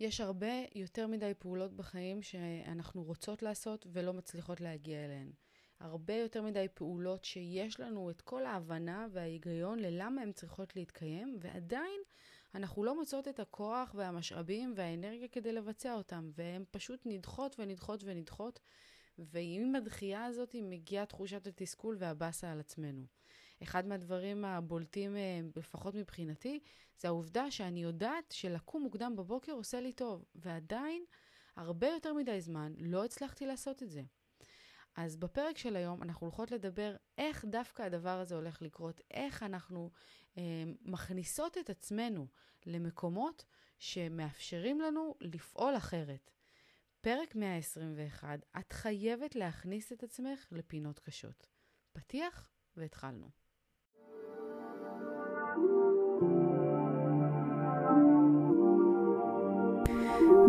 יש הרבה יותר מדי פעולות בחיים שאנחנו רוצות לעשות ולא מצליחות להגיע אליהן. הרבה יותר מדי פעולות שיש לנו את כל ההבנה וההיגיון ללמה הן צריכות להתקיים, ועדיין אנחנו לא מוצאות את הכוח והמשאבים והאנרגיה כדי לבצע אותם, והן פשוט נדחות ונדחות ונדחות, ועם הדחייה הזאת מגיעה תחושת התסכול והבאסה על עצמנו. אחד מהדברים הבולטים, אה, לפחות מבחינתי, זה העובדה שאני יודעת שלקום מוקדם בבוקר עושה לי טוב, ועדיין, הרבה יותר מדי זמן לא הצלחתי לעשות את זה. אז בפרק של היום אנחנו הולכות לדבר איך דווקא הדבר הזה הולך לקרות, איך אנחנו אה, מכניסות את עצמנו למקומות שמאפשרים לנו לפעול אחרת. פרק 121, את חייבת להכניס את עצמך לפינות קשות. פתיח והתחלנו.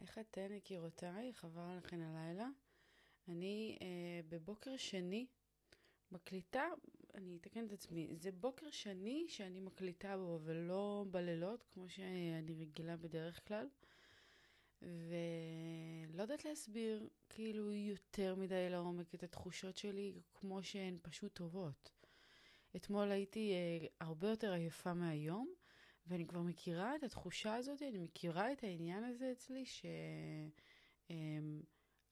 איך אתן יקירותיי? עבר עליכן הלילה? אני אה, בבוקר שני מקליטה, אני אתקן את עצמי, זה בוקר שני שאני מקליטה בו ולא בלילות כמו שאני רגילה בדרך כלל ולא יודעת להסביר כאילו יותר מדי לעומק את התחושות שלי כמו שהן פשוט טובות. אתמול הייתי אה, הרבה יותר עייפה מהיום ואני כבר מכירה את התחושה הזאת, אני מכירה את העניין הזה אצלי,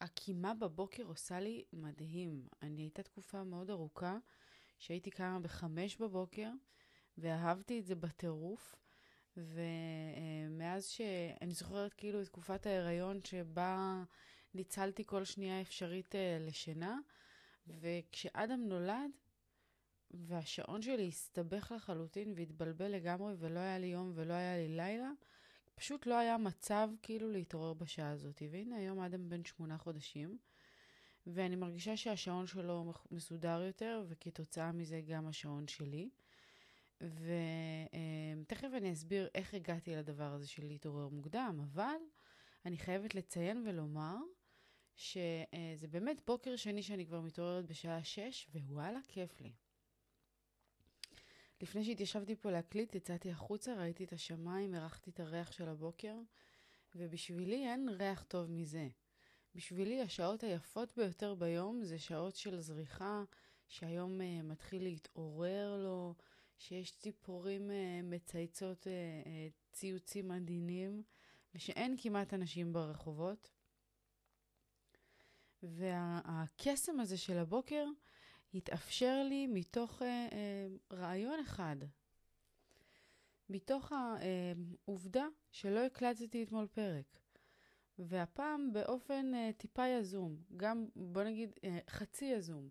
שהקימה בבוקר עושה לי מדהים. אני הייתה תקופה מאוד ארוכה שהייתי קמה בחמש בבוקר, ואהבתי את זה בטירוף. ומאז שאני זוכרת כאילו את תקופת ההיריון שבה ניצלתי כל שנייה אפשרית אה, לשינה, וכשאדם נולד, והשעון שלי הסתבך לחלוטין והתבלבל לגמרי ולא היה לי יום ולא היה לי לילה. פשוט לא היה מצב כאילו להתעורר בשעה הזאת. והנה היום אדם בן שמונה חודשים, ואני מרגישה שהשעון שלו מסודר יותר, וכתוצאה מזה גם השעון שלי. ותכף אני אסביר איך הגעתי לדבר הזה של להתעורר מוקדם, אבל אני חייבת לציין ולומר שזה באמת בוקר שני שאני כבר מתעוררת בשעה 6, ווואלה, כיף לי. לפני שהתיישבתי פה להקליט, יצאתי החוצה, ראיתי את השמיים, הרחתי את הריח של הבוקר, ובשבילי אין ריח טוב מזה. בשבילי השעות היפות ביותר ביום זה שעות של זריחה, שהיום uh, מתחיל להתעורר לו, שיש ציפורים uh, מצייצות uh, uh, ציוצים עדינים, ושאין כמעט אנשים ברחובות. והקסם הזה של הבוקר, התאפשר לי מתוך אה, אה, רעיון אחד. מתוך העובדה שלא הקלטתי אתמול פרק. והפעם באופן אה, טיפה יזום, גם בוא נגיד אה, חצי יזום.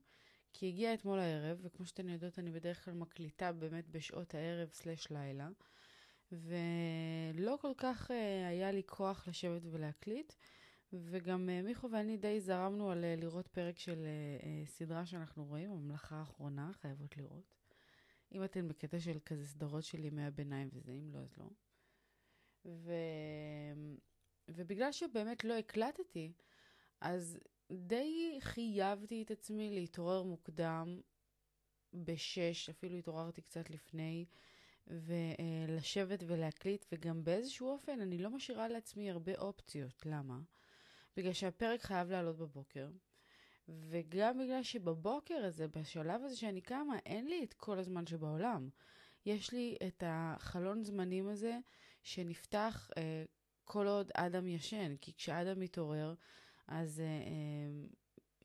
כי הגיע אתמול הערב, וכמו שאתן יודעות, אני בדרך כלל מקליטה באמת בשעות הערב סלש לילה, ולא כל כך אה, היה לי כוח לשבת ולהקליט. וגם uh, מיכו ואני די זרמנו על uh, לראות פרק של uh, סדרה שאנחנו רואים, הממלכה האחרונה, חייבות לראות. אם אתן בקטע של כזה סדרות של ימי הביניים וזה, אם לא, אז לא. ו... ובגלל שבאמת לא הקלטתי, אז די חייבתי את עצמי להתעורר מוקדם בשש, אפילו התעוררתי קצת לפני, ולשבת ולהקליט, וגם באיזשהו אופן אני לא משאירה לעצמי הרבה אופציות. למה? בגלל שהפרק חייב לעלות בבוקר, וגם בגלל שבבוקר הזה, בשלב הזה שאני קמה, אין לי את כל הזמן שבעולם. יש לי את החלון זמנים הזה שנפתח אה, כל עוד אדם ישן, כי כשאדם מתעורר, אז אה, אה,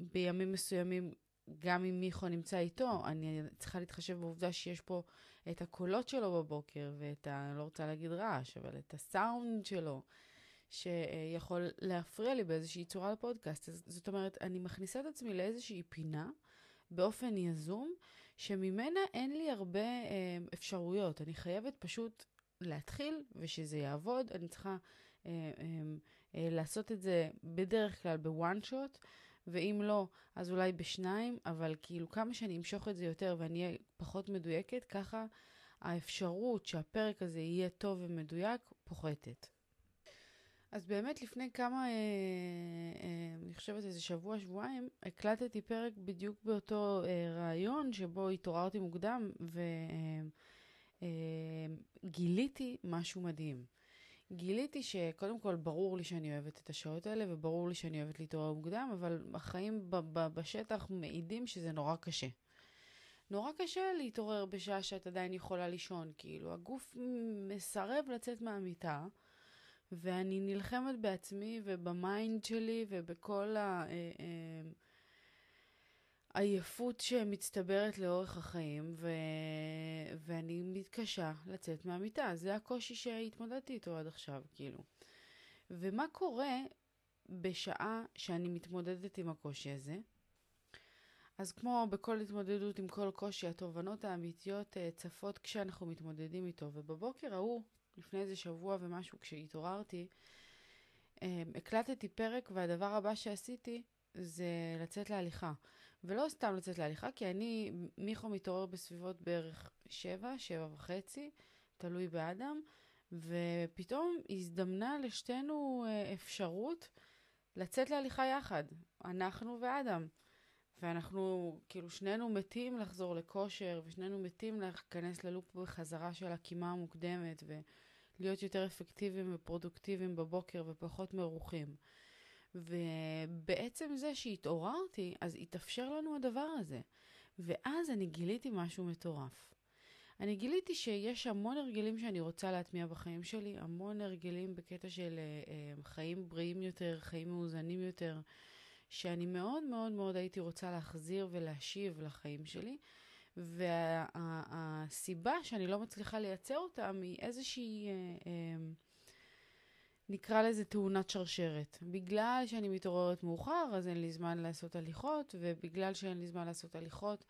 בימים מסוימים, גם אם מיכו נמצא איתו, אני צריכה להתחשב בעובדה שיש פה את הקולות שלו בבוקר, ואת ה... אני לא רוצה להגיד רעש, אבל את הסאונד שלו. שיכול להפריע לי באיזושהי צורה לפודקאסט. זאת אומרת, אני מכניסה את עצמי לאיזושהי פינה באופן יזום, שממנה אין לי הרבה אה, אפשרויות. אני חייבת פשוט להתחיל ושזה יעבוד. אני צריכה אה, אה, אה, לעשות את זה בדרך כלל בוואן שוט, ואם לא, אז אולי בשניים, אבל כאילו כמה שאני אמשוך את זה יותר ואני אהיה פחות מדויקת, ככה האפשרות שהפרק הזה יהיה טוב ומדויק פוחתת. אז באמת לפני כמה, אה, אה, אני חושבת איזה שבוע, שבועיים, הקלטתי פרק בדיוק באותו אה, רעיון שבו התעוררתי מוקדם וגיליתי אה, משהו מדהים. גיליתי שקודם כל ברור לי שאני אוהבת את השעות האלה וברור לי שאני אוהבת להתעורר מוקדם, אבל החיים בשטח מעידים שזה נורא קשה. נורא קשה להתעורר בשעה שאת עדיין יכולה לישון, כאילו הגוף מסרב לצאת מהמיטה. ואני נלחמת בעצמי וב mind שלי ובכל העייפות אה, אה, שמצטברת לאורך החיים, ו... ואני מתקשה לצאת מהמיטה. זה הקושי שהתמודדתי איתו עד עכשיו, כאילו. ומה קורה בשעה שאני מתמודדת עם הקושי הזה? אז כמו בכל התמודדות עם כל קושי, התובנות האמיתיות אה, צפות כשאנחנו מתמודדים איתו. ובבוקר ההוא, לפני איזה שבוע ומשהו, כשהתעוררתי, אמ, הקלטתי פרק, והדבר הבא שעשיתי זה לצאת להליכה. ולא סתם לצאת להליכה, כי אני, מיכו מתעורר בסביבות בערך שבע, שבע וחצי, תלוי באדם, ופתאום הזדמנה לשתינו אה, אפשרות לצאת להליכה יחד, אנחנו ואדם. ואנחנו, כאילו, שנינו מתים לחזור לכושר, ושנינו מתים להיכנס ללופ בחזרה של הקימה המוקדמת, ולהיות יותר אפקטיביים ופרודוקטיביים בבוקר ופחות מרוחים. ובעצם זה שהתעוררתי, אז התאפשר לנו הדבר הזה. ואז אני גיליתי משהו מטורף. אני גיליתי שיש המון הרגלים שאני רוצה להטמיע בחיים שלי, המון הרגלים בקטע של uh, חיים בריאים יותר, חיים מאוזנים יותר, שאני מאוד מאוד מאוד הייתי רוצה להחזיר ולהשיב לחיים שלי. והסיבה וה, שאני לא מצליחה לייצר אותם היא איזושהי, אה, אה, נקרא לזה תאונת שרשרת. בגלל שאני מתעוררת מאוחר, אז אין לי זמן לעשות הליכות, ובגלל שאין לי זמן לעשות הליכות,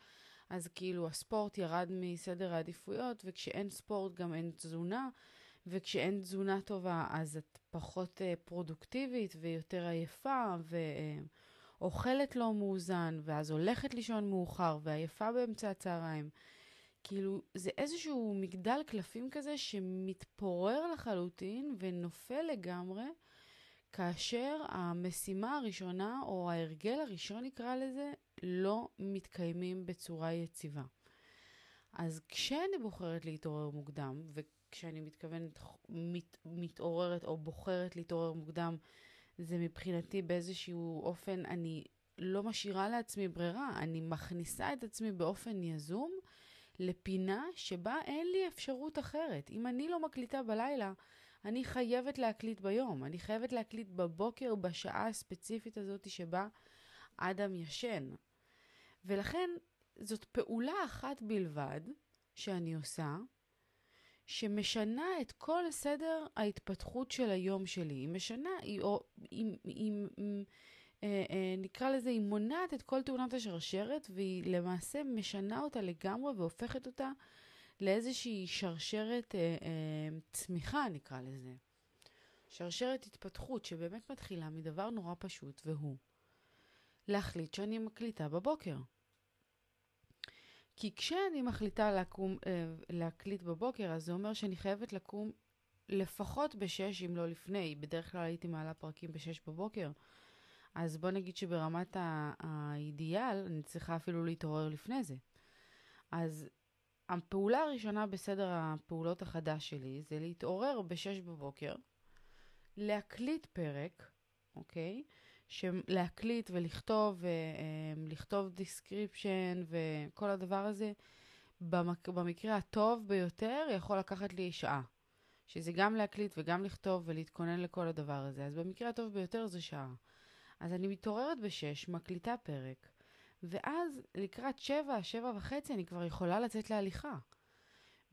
אז כאילו הספורט ירד מסדר העדיפויות, וכשאין ספורט גם אין תזונה, וכשאין תזונה טובה אז את פחות אה, פרודוקטיבית ויותר עייפה, ו... אה, אוכלת לא מאוזן, ואז הולכת לישון מאוחר, ועייפה באמצע הצהריים. כאילו, זה איזשהו מגדל קלפים כזה שמתפורר לחלוטין ונופל לגמרי, כאשר המשימה הראשונה, או ההרגל הראשון נקרא לזה, לא מתקיימים בצורה יציבה. אז כשאני בוחרת להתעורר מוקדם, וכשאני מתכוונת מת, מתעוררת או בוחרת להתעורר מוקדם, זה מבחינתי באיזשהו אופן, אני לא משאירה לעצמי ברירה, אני מכניסה את עצמי באופן יזום לפינה שבה אין לי אפשרות אחרת. אם אני לא מקליטה בלילה, אני חייבת להקליט ביום. אני חייבת להקליט בבוקר, בשעה הספציפית הזאת שבה אדם ישן. ולכן זאת פעולה אחת בלבד שאני עושה, שמשנה את כל סדר ההתפתחות של היום שלי. היא משנה, היא, או, היא, היא, היא אה, אה, נקרא לזה, היא מונעת את כל תאונת השרשרת, והיא למעשה משנה אותה לגמרי והופכת אותה לאיזושהי שרשרת אה, אה, צמיחה, נקרא לזה. שרשרת התפתחות שבאמת מתחילה מדבר נורא פשוט, והוא להחליט שאני מקליטה בבוקר. כי כשאני מחליטה לקום, אה, להקליט בבוקר, אז זה אומר שאני חייבת לקום לפחות בשש, אם לא לפני. בדרך כלל הייתי מעלה פרקים בשש בבוקר. אז בוא נגיד שברמת האידיאל, אני צריכה אפילו להתעורר לפני זה. אז הפעולה הראשונה בסדר הפעולות החדש שלי זה להתעורר בשש בבוקר, להקליט פרק, אוקיי? להקליט ולכתוב, אמ, לכתוב description וכל הדבר הזה, במק... במקרה הטוב ביותר יכול לקחת לי שעה. שזה גם להקליט וגם לכתוב ולהתכונן לכל הדבר הזה. אז במקרה הטוב ביותר זה שעה. אז אני מתעוררת בשש, מקליטה פרק, ואז לקראת שבע, שבע וחצי אני כבר יכולה לצאת להליכה.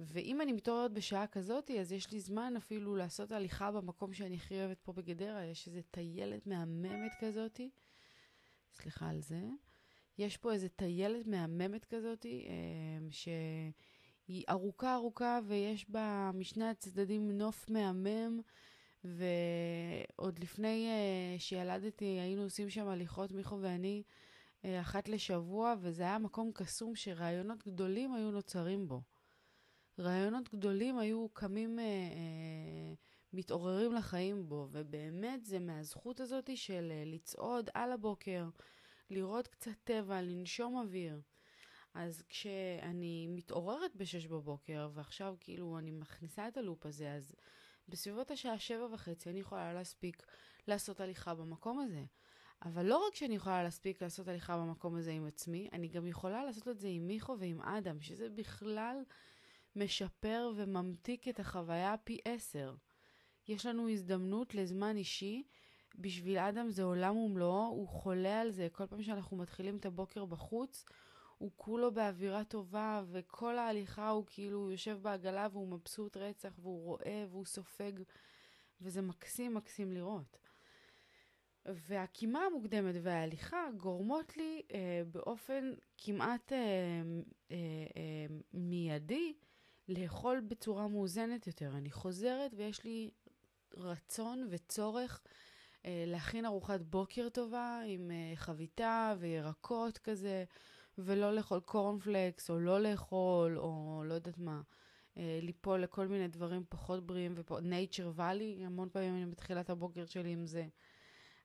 ואם אני מתעוררת בשעה כזאת, אז יש לי זמן אפילו לעשות הליכה במקום שאני הכי אוהבת פה בגדרה. יש איזו טיילת מהממת כזאת, סליחה על זה. יש פה איזו טיילת מהממת כזאת, שהיא ארוכה ארוכה ויש בה משני הצדדים נוף מהמם. ועוד לפני uh, שילדתי היינו עושים שם הליכות, מיכו ואני, uh, אחת לשבוע, וזה היה מקום קסום שרעיונות גדולים היו נוצרים בו. רעיונות גדולים היו קמים, uh, uh, מתעוררים לחיים בו, ובאמת זה מהזכות הזאת של uh, לצעוד על הבוקר, לראות קצת טבע, לנשום אוויר. אז כשאני מתעוררת ב-6 בבוקר, ועכשיו כאילו אני מכניסה את הלופ הזה, אז בסביבות השעה שבע וחצי אני יכולה להספיק לעשות הליכה במקום הזה. אבל לא רק שאני יכולה להספיק לעשות הליכה במקום הזה עם עצמי, אני גם יכולה לעשות את זה עם מיכו ועם אדם, שזה בכלל משפר וממתיק את החוויה פי עשר. יש לנו הזדמנות לזמן אישי. בשביל אדם זה עולם ומלואו, הוא חולה על זה. כל פעם שאנחנו מתחילים את הבוקר בחוץ, הוא כולו באווירה טובה, וכל ההליכה הוא כאילו הוא יושב בעגלה והוא מבסוט רצח, והוא רואה והוא סופג, וזה מקסים מקסים לראות. והקימה המוקדמת וההליכה גורמות לי אה, באופן כמעט אה, אה, אה, מיידי לאכול בצורה מאוזנת יותר. אני חוזרת ויש לי רצון וצורך אה, להכין ארוחת בוקר טובה עם אה, חביתה וירקות כזה. ולא לאכול קורנפלקס, או לא לאכול, או לא יודעת מה, אה, ליפול לכל מיני דברים פחות בריאים, נייצ'ר ואלי, המון פעמים אני מתחילה את הבוקר שלי עם זה.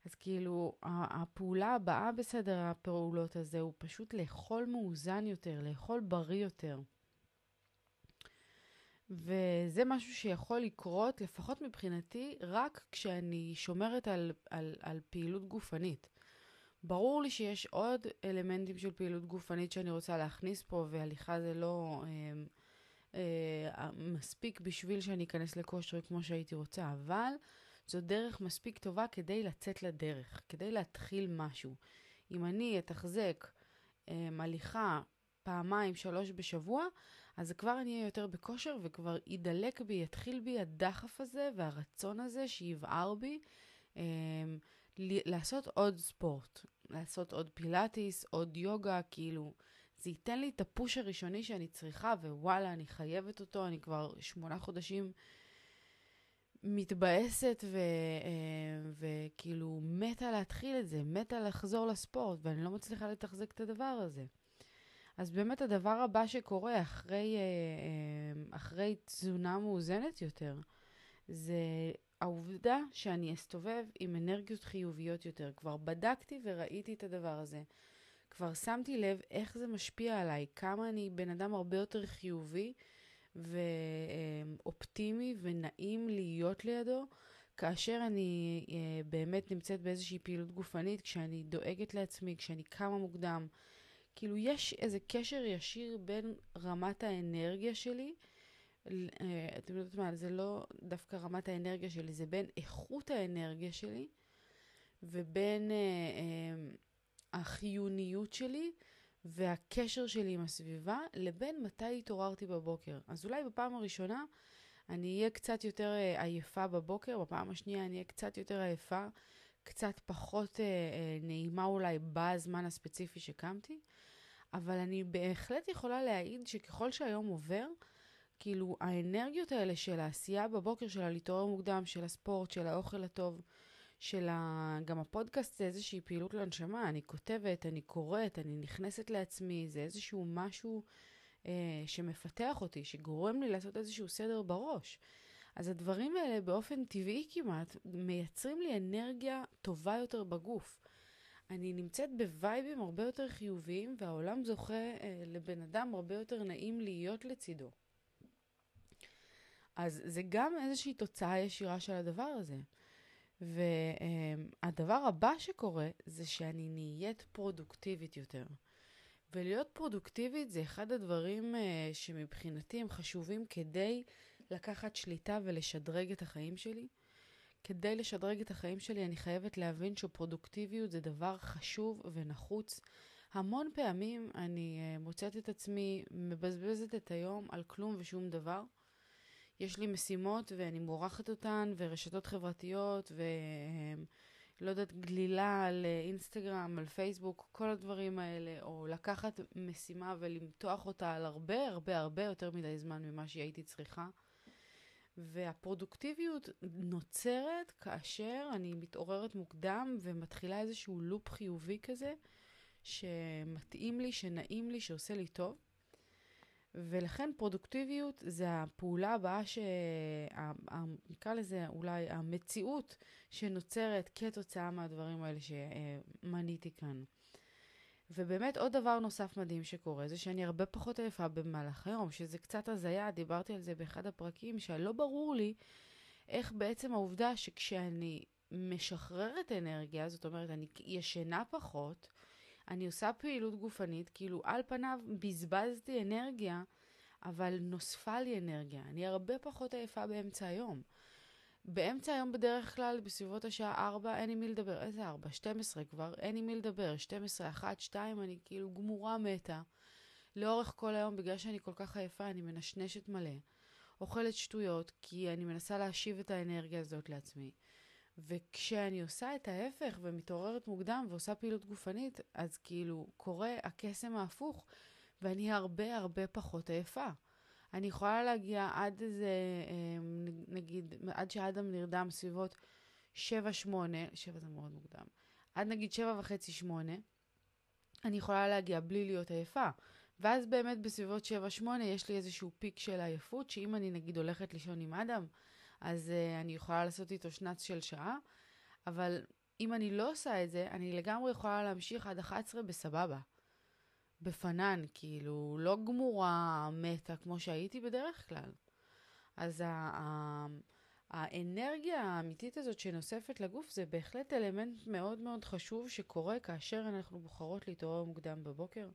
אז כאילו, הפעולה הבאה בסדר הפעולות הזה הוא פשוט לאכול מאוזן יותר, לאכול בריא יותר. וזה משהו שיכול לקרות, לפחות מבחינתי, רק כשאני שומרת על, על, על פעילות גופנית. ברור לי שיש עוד אלמנטים של פעילות גופנית שאני רוצה להכניס פה, והליכה זה לא אה, אה, מספיק בשביל שאני אכנס לכושר כמו שהייתי רוצה, אבל זו דרך מספיק טובה כדי לצאת לדרך, כדי להתחיל משהו. אם אני אתחזק אה, הליכה פעמיים, שלוש בשבוע, אז כבר אני אהיה יותר בכושר וכבר ידלק בי, יתחיל בי הדחף הזה והרצון הזה שיבער בי. אה, לעשות עוד ספורט, לעשות עוד פילאטיס, עוד יוגה, כאילו, זה ייתן לי את הפוש הראשוני שאני צריכה, ווואלה, אני חייבת אותו, אני כבר שמונה חודשים מתבאסת ו, אה, וכאילו מתה להתחיל את זה, מתה לחזור לספורט, ואני לא מצליחה לתחזק את הדבר הזה. אז באמת הדבר הבא שקורה אחרי, אה, אה, אחרי תזונה מאוזנת יותר, זה העובדה שאני אסתובב עם אנרגיות חיוביות יותר. כבר בדקתי וראיתי את הדבר הזה. כבר שמתי לב איך זה משפיע עליי, כמה אני בן אדם הרבה יותר חיובי ואופטימי ונעים להיות לידו, כאשר אני אה, באמת נמצאת באיזושהי פעילות גופנית, כשאני דואגת לעצמי, כשאני קמה מוקדם. כאילו יש איזה קשר ישיר בין רמת האנרגיה שלי אה, אתם יודעות מה, זה לא דווקא רמת האנרגיה שלי, זה בין איכות האנרגיה שלי ובין אה, אה, החיוניות שלי והקשר שלי עם הסביבה, לבין מתי התעוררתי בבוקר. אז אולי בפעם הראשונה אני אהיה קצת יותר אה, עייפה בבוקר, בפעם השנייה אני אהיה קצת יותר עייפה, קצת פחות אה, אה, נעימה אולי בזמן הספציפי שקמתי, אבל אני בהחלט יכולה להעיד שככל שהיום עובר, כאילו, האנרגיות האלה של העשייה בבוקר, של הלהתעורר מוקדם, של הספורט, של האוכל הטוב, של ה... גם הפודקאסט זה איזושהי פעילות לנשמה. אני כותבת, אני קוראת, אני נכנסת לעצמי, זה איזשהו משהו אה, שמפתח אותי, שגורם לי לעשות איזשהו סדר בראש. אז הדברים האלה באופן טבעי כמעט מייצרים לי אנרגיה טובה יותר בגוף. אני נמצאת בווייבים הרבה יותר חיוביים, והעולם זוכה אה, לבן אדם הרבה יותר נעים להיות לצידו. אז זה גם איזושהי תוצאה ישירה של הדבר הזה. והדבר הבא שקורה זה שאני נהיית פרודוקטיבית יותר. ולהיות פרודוקטיבית זה אחד הדברים uh, שמבחינתי הם חשובים כדי לקחת שליטה ולשדרג את החיים שלי. כדי לשדרג את החיים שלי אני חייבת להבין שפרודוקטיביות זה דבר חשוב ונחוץ. המון פעמים אני uh, מוצאת את עצמי מבזבזת את היום על כלום ושום דבר. יש לי משימות ואני מורחת אותן, ורשתות חברתיות, לא יודעת, גלילה על אה, אינסטגרם, על פייסבוק, כל הדברים האלה, או לקחת משימה ולמתוח אותה על הרבה הרבה הרבה יותר מדי זמן ממה שהייתי צריכה. והפרודוקטיביות נוצרת כאשר אני מתעוררת מוקדם ומתחילה איזשהו לופ חיובי כזה, שמתאים לי, שנעים לי, שעושה לי טוב. ולכן פרודוקטיביות זה הפעולה הבאה, נקרא לזה אולי המציאות שנוצרת כתוצאה מהדברים האלה שמניתי כאן. ובאמת עוד דבר נוסף מדהים שקורה זה שאני הרבה פחות עייפה במהלך היום, שזה קצת הזיה, דיברתי על זה באחד הפרקים, שלא ברור לי איך בעצם העובדה שכשאני משחררת אנרגיה, זאת אומרת, אני ישנה פחות, אני עושה פעילות גופנית, כאילו על פניו בזבזתי אנרגיה, אבל נוספה לי אנרגיה. אני הרבה פחות עייפה באמצע היום. באמצע היום בדרך כלל, בסביבות השעה 4, אין עם מי לדבר. איזה 4? 12 כבר, אין עם מי לדבר. 12, 1, 2, אני כאילו גמורה מתה. לאורך כל היום, בגלל שאני כל כך עייפה, אני מנשנשת מלא. אוכלת שטויות, כי אני מנסה להשיב את האנרגיה הזאת לעצמי. וכשאני עושה את ההפך ומתעוררת מוקדם ועושה פעילות גופנית, אז כאילו קורה הקסם ההפוך, ואני הרבה הרבה פחות עייפה. אני יכולה להגיע עד איזה, אמ, נגיד, עד שאדם נרדם סביבות 7-8, 7 זה מאוד מוקדם, עד נגיד 7 וחצי 8, אני יכולה להגיע בלי להיות עייפה. ואז באמת בסביבות 7-8 יש לי איזשהו פיק של עייפות, שאם אני נגיד הולכת לישון עם אדם, אז uh, אני יכולה לעשות איתו שנץ של שעה, אבל אם אני לא עושה את זה, אני לגמרי יכולה להמשיך עד 11 בסבבה. בפנן, כאילו, לא גמורה מתה כמו שהייתי בדרך כלל. אז ה- ה- האנרגיה האמיתית הזאת שנוספת לגוף זה בהחלט אלמנט מאוד מאוד חשוב שקורה כאשר אנחנו בוחרות להתעורר מוקדם בבוקר.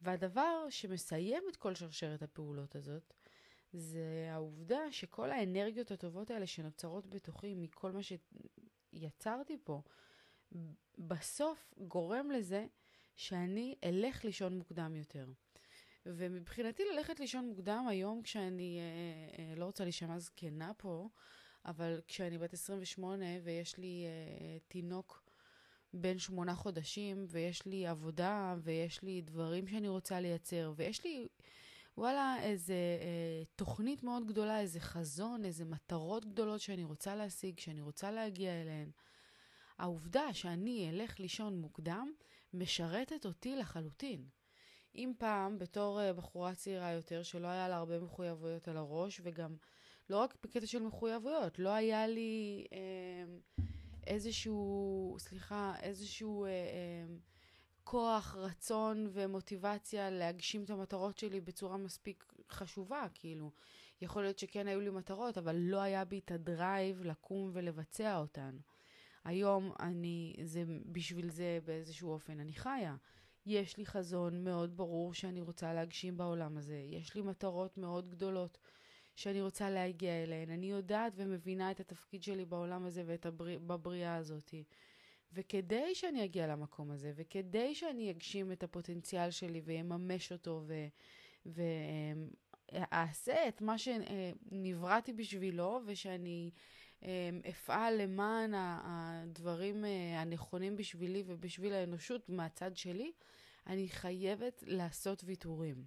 והדבר שמסיים את כל שרשרת הפעולות הזאת, זה העובדה שכל האנרגיות הטובות האלה שנוצרות בתוכי מכל מה שיצרתי פה, בסוף גורם לזה שאני אלך לישון מוקדם יותר. ומבחינתי ללכת לישון מוקדם היום, כשאני אה, אה, לא רוצה להישמע זקנה פה, אבל כשאני בת 28 ויש לי אה, תינוק בן שמונה חודשים, ויש לי עבודה, ויש לי דברים שאני רוצה לייצר, ויש לי, וואלה, איזה אה, תוכנית מאוד גדולה, איזה חזון, איזה מטרות גדולות שאני רוצה להשיג, שאני רוצה להגיע אליהן. העובדה שאני אלך לישון מוקדם, משרתת אותי לחלוטין. אם פעם, בתור uh, בחורה צעירה יותר, שלא היה לה הרבה מחויבויות על הראש, וגם לא רק בקטע של מחויבויות, לא היה לי uh, איזשהו, סליחה, איזשהו uh, uh, כוח, רצון ומוטיבציה להגשים את המטרות שלי בצורה מספיק חשובה, כאילו. יכול להיות שכן היו לי מטרות, אבל לא היה בי את הדרייב לקום ולבצע אותן. היום אני, זה בשביל זה באיזשהו אופן אני חיה. יש לי חזון מאוד ברור שאני רוצה להגשים בעולם הזה. יש לי מטרות מאוד גדולות שאני רוצה להגיע אליהן. אני יודעת ומבינה את התפקיד שלי בעולם הזה ובבריאה הזאת. וכדי שאני אגיע למקום הזה, וכדי שאני אגשים את הפוטנציאל שלי ויממש אותו ו... ואעשה את מה שנבראתי בשבילו, ושאני אפעל למען הדברים אה, הנכונים בשבילי ובשביל האנושות מהצד שלי, אני חייבת לעשות ויתורים.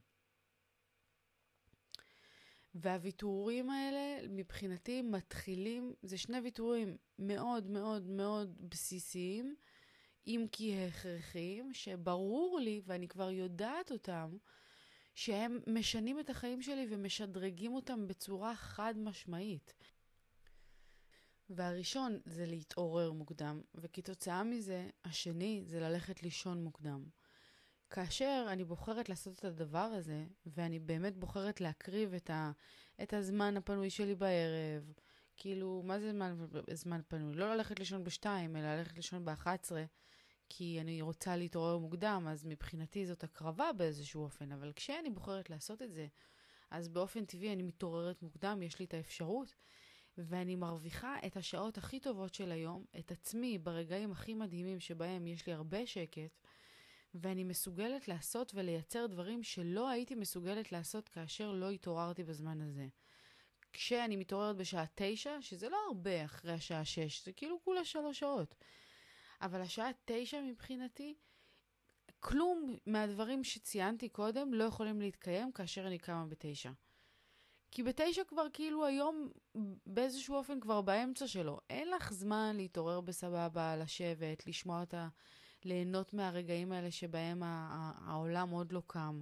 והוויתורים האלה מבחינתי מתחילים, זה שני ויתורים מאוד מאוד מאוד בסיסיים, אם כי הכרחיים, שברור לי, ואני כבר יודעת אותם, שהם משנים את החיים שלי ומשדרגים אותם בצורה חד משמעית. והראשון זה להתעורר מוקדם, וכתוצאה מזה, השני זה ללכת לישון מוקדם. כאשר אני בוחרת לעשות את הדבר הזה, ואני באמת בוחרת להקריב את, ה, את הזמן הפנוי שלי בערב, כאילו, מה זה זמן, זמן פנוי? לא ללכת לישון בשתיים, אלא ללכת לישון באחת עשרה, כי אני רוצה להתעורר מוקדם, אז מבחינתי זאת הקרבה באיזשהו אופן, אבל כשאני בוחרת לעשות את זה, אז באופן טבעי אני מתעוררת מוקדם, יש לי את האפשרות. ואני מרוויחה את השעות הכי טובות של היום, את עצמי ברגעים הכי מדהימים שבהם יש לי הרבה שקט, ואני מסוגלת לעשות ולייצר דברים שלא הייתי מסוגלת לעשות כאשר לא התעוררתי בזמן הזה. כשאני מתעוררת בשעה תשע, שזה לא הרבה אחרי השעה שש, זה כאילו כולה שלוש שעות. אבל השעה תשע מבחינתי, כלום מהדברים שציינתי קודם לא יכולים להתקיים כאשר אני קמה בתשע. כי בתשע כבר כאילו היום באיזשהו אופן כבר באמצע שלו. אין לך זמן להתעורר בסבבה, לשבת, לשמוע אותה, ליהנות מהרגעים האלה שבהם העולם עוד לא קם.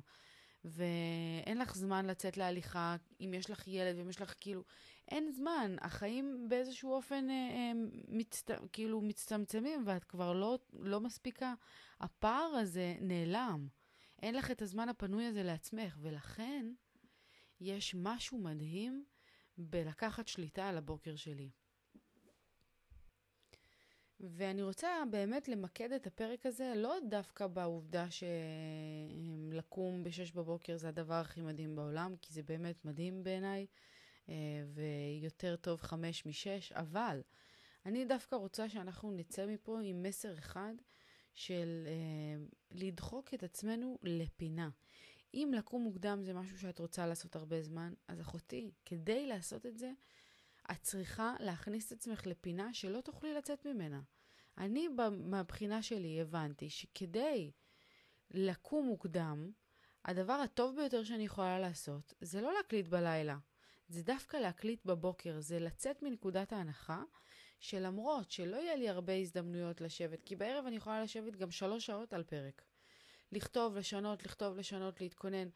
ואין לך זמן לצאת להליכה, אם יש לך ילד ואם יש לך כאילו, אין זמן. החיים באיזשהו אופן אה, אה, מצט, כאילו מצטמצמים ואת כבר לא, לא מספיקה. הפער הזה נעלם. אין לך את הזמן הפנוי הזה לעצמך, ולכן יש משהו מדהים בלקחת שליטה על הבוקר שלי. ואני רוצה באמת למקד את הפרק הזה לא דווקא בעובדה שלקום ב-6 בבוקר זה הדבר הכי מדהים בעולם, כי זה באמת מדהים בעיניי, אה, ויותר טוב 5 מ-6, אבל אני דווקא רוצה שאנחנו נצא מפה עם מסר אחד של אה, לדחוק את עצמנו לפינה. אם לקום מוקדם זה משהו שאת רוצה לעשות הרבה זמן, אז אחותי, כדי לעשות את זה, את צריכה להכניס את עצמך לפינה שלא תוכלי לצאת ממנה. אני, מהבחינה שלי, הבנתי שכדי לקום מוקדם, הדבר הטוב ביותר שאני יכולה לעשות זה לא להקליט בלילה, זה דווקא להקליט בבוקר, זה לצאת מנקודת ההנחה שלמרות שלא יהיה לי הרבה הזדמנויות לשבת, כי בערב אני יכולה לשבת גם שלוש שעות על פרק. לכתוב, לשנות, לכתוב, לשנות, להתכונן.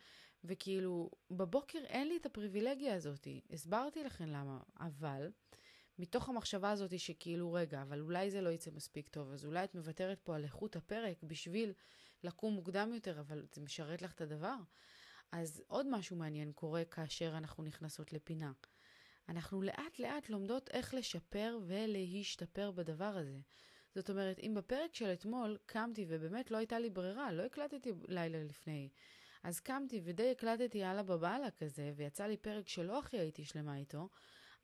וכאילו, בבוקר אין לי את הפריבילגיה הזאת. הסברתי לכם למה, אבל מתוך המחשבה הזאת שכאילו, רגע, אבל אולי זה לא יצא מספיק טוב, אז אולי את מוותרת פה על איכות הפרק בשביל לקום מוקדם יותר, אבל זה משרת לך את הדבר. אז עוד משהו מעניין קורה כאשר אנחנו נכנסות לפינה. אנחנו לאט לאט לומדות איך לשפר ולהשתפר בדבר הזה. זאת אומרת, אם בפרק של אתמול קמתי ובאמת לא הייתה לי ברירה, לא הקלטתי לילה לפני, אז קמתי ודי הקלטתי הלאה בבעלה כזה, ויצא לי פרק שלא הכי הייתי שלמה איתו,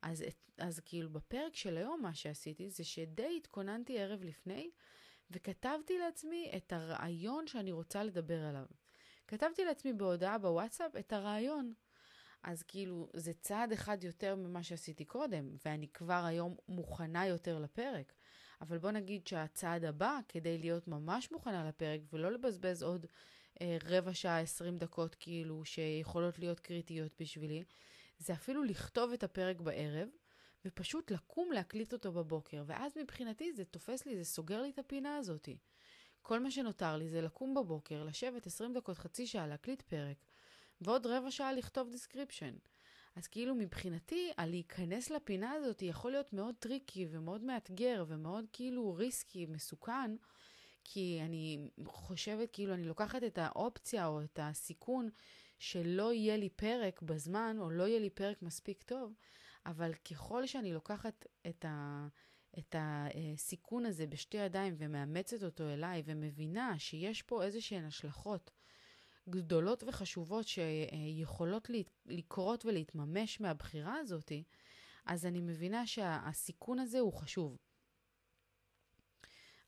אז, אז כאילו בפרק של היום מה שעשיתי זה שדי התכוננתי ערב לפני, וכתבתי לעצמי את הרעיון שאני רוצה לדבר עליו. כתבתי לעצמי בהודעה בוואטסאפ את הרעיון. אז כאילו, זה צעד אחד יותר ממה שעשיתי קודם, ואני כבר היום מוכנה יותר לפרק. אבל בוא נגיד שהצעד הבא, כדי להיות ממש מוכנה לפרק ולא לבזבז עוד אה, רבע שעה, עשרים דקות כאילו, שיכולות להיות קריטיות בשבילי, זה אפילו לכתוב את הפרק בערב, ופשוט לקום להקליט אותו בבוקר. ואז מבחינתי זה תופס לי, זה סוגר לי את הפינה הזאתי. כל מה שנותר לי זה לקום בבוקר, לשבת 20 דקות, חצי שעה, להקליט פרק, ועוד רבע שעה לכתוב description. אז כאילו מבחינתי, הלהיכנס לפינה הזאת יכול להיות מאוד tricky ומאוד מאתגר ומאוד כאילו risky, מסוכן, כי אני חושבת כאילו אני לוקחת את האופציה או את הסיכון שלא יהיה לי פרק בזמן או לא יהיה לי פרק מספיק טוב, אבל ככל שאני לוקחת את ה... את הסיכון הזה בשתי ידיים ומאמצת אותו אליי ומבינה שיש פה איזה שהן השלכות גדולות וחשובות שיכולות לקרות ולהתממש מהבחירה הזאת, אז אני מבינה שהסיכון הזה הוא חשוב.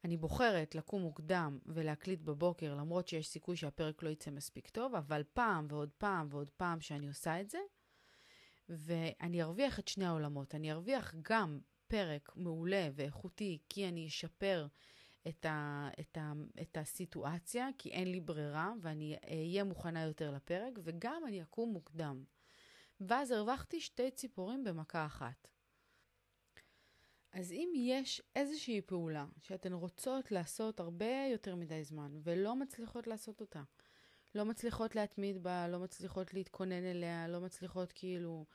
אני בוחרת לקום מוקדם ולהקליט בבוקר, למרות שיש סיכוי שהפרק לא יצא מספיק טוב, אבל פעם ועוד פעם ועוד פעם שאני עושה את זה, ואני ארוויח את שני העולמות. אני ארוויח גם פרק מעולה ואיכותי, כי אני אשפר את, ה, את, ה, את הסיטואציה, כי אין לי ברירה, ואני אהיה מוכנה יותר לפרק, וגם אני אקום מוקדם. ואז הרווחתי שתי ציפורים במכה אחת. אז אם יש איזושהי פעולה שאתן רוצות לעשות הרבה יותר מדי זמן ולא מצליחות לעשות אותה, לא מצליחות להתמיד בה, לא מצליחות להתכונן אליה, לא מצליחות כאילו,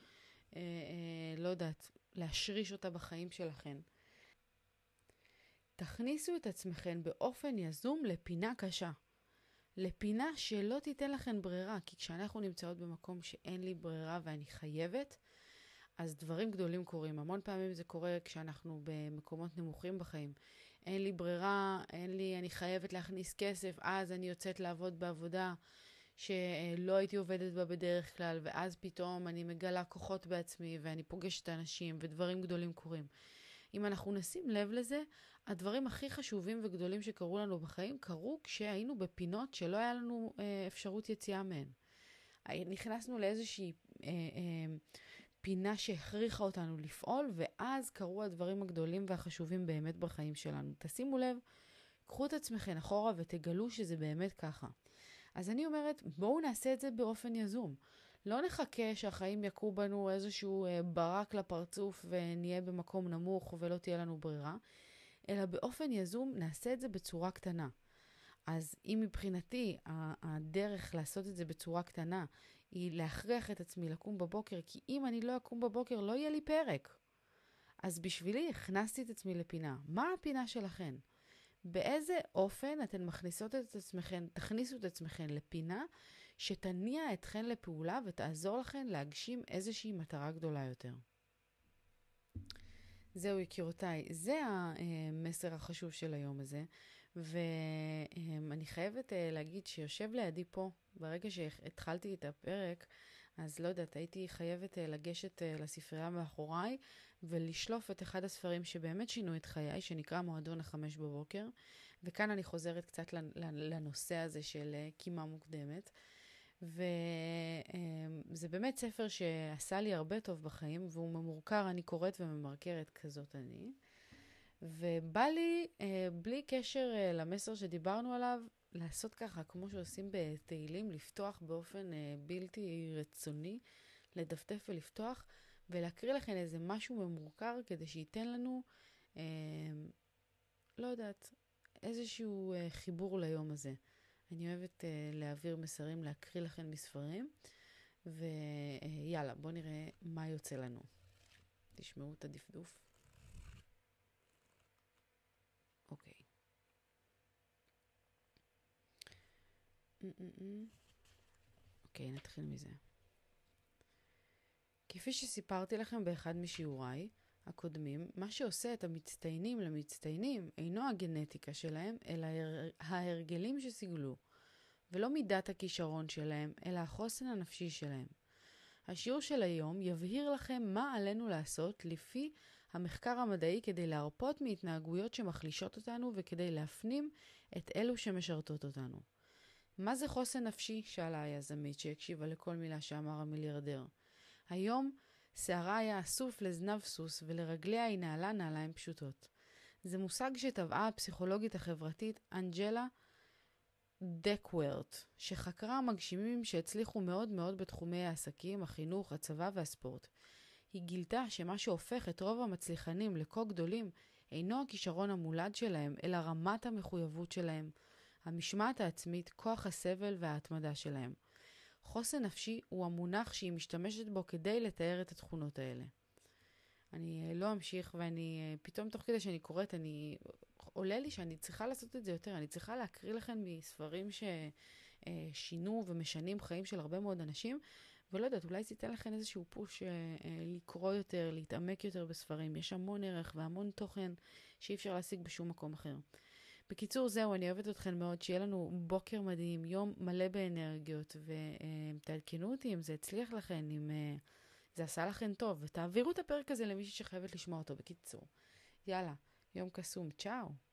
אה, אה, לא יודעת, להשריש אותה בחיים שלכן, תכניסו את עצמכן באופן יזום לפינה קשה. לפינה שלא תיתן לכן ברירה, כי כשאנחנו נמצאות במקום שאין לי ברירה ואני חייבת, אז דברים גדולים קורים. המון פעמים זה קורה כשאנחנו במקומות נמוכים בחיים. אין לי ברירה, אין לי, אני חייבת להכניס כסף, אז אני יוצאת לעבוד בעבודה שלא הייתי עובדת בה בדרך כלל, ואז פתאום אני מגלה כוחות בעצמי ואני פוגשת אנשים ודברים גדולים קורים. אם אנחנו נשים לב לזה, הדברים הכי חשובים וגדולים שקרו לנו בחיים קרו כשהיינו בפינות שלא היה לנו אה, אפשרות יציאה מהן. נכנסנו לאיזושהי אה, אה, פינה שהכריחה אותנו לפעול, ואז קרו הדברים הגדולים והחשובים באמת בחיים שלנו. תשימו לב קחו את עצמכם אחורה ותגלו שזה באמת ככה. אז אני אומרת, בואו נעשה את זה באופן יזום. לא נחכה שהחיים יכו בנו איזשהו אה, ברק לפרצוף ונהיה במקום נמוך ולא תהיה לנו ברירה, אלא באופן יזום נעשה את זה בצורה קטנה. אז אם מבחינתי הדרך לעשות את זה בצורה קטנה היא להכריח את עצמי לקום בבוקר, כי אם אני לא אקום בבוקר לא יהיה לי פרק. אז בשבילי הכנסתי את עצמי לפינה. מה הפינה שלכן? באיזה אופן אתן מכניסות את עצמכן, תכניסו את עצמכן לפינה שתניע אתכן לפעולה ותעזור לכן להגשים איזושהי מטרה גדולה יותר. זהו יקירותיי, זה המסר החשוב של היום הזה, ואני חייבת אה, להגיד שיושב לידי פה, ברגע שהתחלתי את הפרק, אז לא יודעת, הייתי חייבת אה, לגשת אה, לספרייה מאחוריי ולשלוף את אחד הספרים שבאמת שינו את חיי, שנקרא מועדון החמש בבוקר, וכאן אני חוזרת קצת לנושא הזה של קימה מוקדמת. וזה באמת ספר שעשה לי הרבה טוב בחיים, והוא ממורכר, אני קוראת וממרקרת כזאת אני. ובא לי, אה, בלי קשר אה, למסר שדיברנו עליו, לעשות ככה, כמו שעושים בתהילים, לפתוח באופן אה, בלתי רצוני, לדפדף ולפתוח, ולהקריא לכם איזה משהו ממורכר כדי שייתן לנו, לא יודעת, איזשהו חיבור ליום הזה. אני אוהבת uh, להעביר מסרים, להקריא לכם מספרים, ויאללה, uh, בואו נראה מה יוצא לנו. תשמעו את הדפדוף. אוקיי. אוקיי, נתחיל מזה. כפי שסיפרתי לכם באחד משיעוריי, הקודמים, מה שעושה את המצטיינים למצטיינים אינו הגנטיקה שלהם, אלא ההרגלים שסיגלו, ולא מידת הכישרון שלהם, אלא החוסן הנפשי שלהם. השיעור של היום יבהיר לכם מה עלינו לעשות לפי המחקר המדעי כדי להרפות מהתנהגויות שמחלישות אותנו וכדי להפנים את אלו שמשרתות אותנו. מה זה חוסן נפשי? שאלה היזמית שהקשיבה לכל מילה שאמר המיליארדר. היום שערה היה אסוף לזנב סוס ולרגליה היא נעלה נעליים פשוטות. זה מושג שטבעה הפסיכולוגית החברתית אנג'לה דקוורט, שחקרה מגשימים שהצליחו מאוד מאוד בתחומי העסקים, החינוך, הצבא והספורט. היא גילתה שמה שהופך את רוב המצליחנים לכה גדולים אינו הכישרון המולד שלהם, אלא רמת המחויבות שלהם, המשמעת העצמית, כוח הסבל וההתמדה שלהם. חוסן נפשי הוא המונח שהיא משתמשת בו כדי לתאר את התכונות האלה. אני אה, לא אמשיך, ואני, אה, פתאום תוך כדי שאני קוראת, אני, עולה לי שאני צריכה לעשות את זה יותר. אני צריכה להקריא לכם מספרים ששינו אה, ומשנים חיים של הרבה מאוד אנשים, ולא יודעת, אולי זה ייתן לכם איזשהו פוש לקרוא יותר, להתעמק יותר בספרים. יש המון ערך והמון תוכן שאי אפשר להשיג בשום מקום אחר. בקיצור, זהו, אני אוהבת אתכם מאוד, שיהיה לנו בוקר מדהים, יום מלא באנרגיות, ותעדכנו אותי אם זה הצליח לכם, אם uh, זה עשה לכם טוב, ותעבירו את הפרק הזה למישהי שחייבת לשמוע אותו, בקיצור. יאללה, יום קסום, צ'או.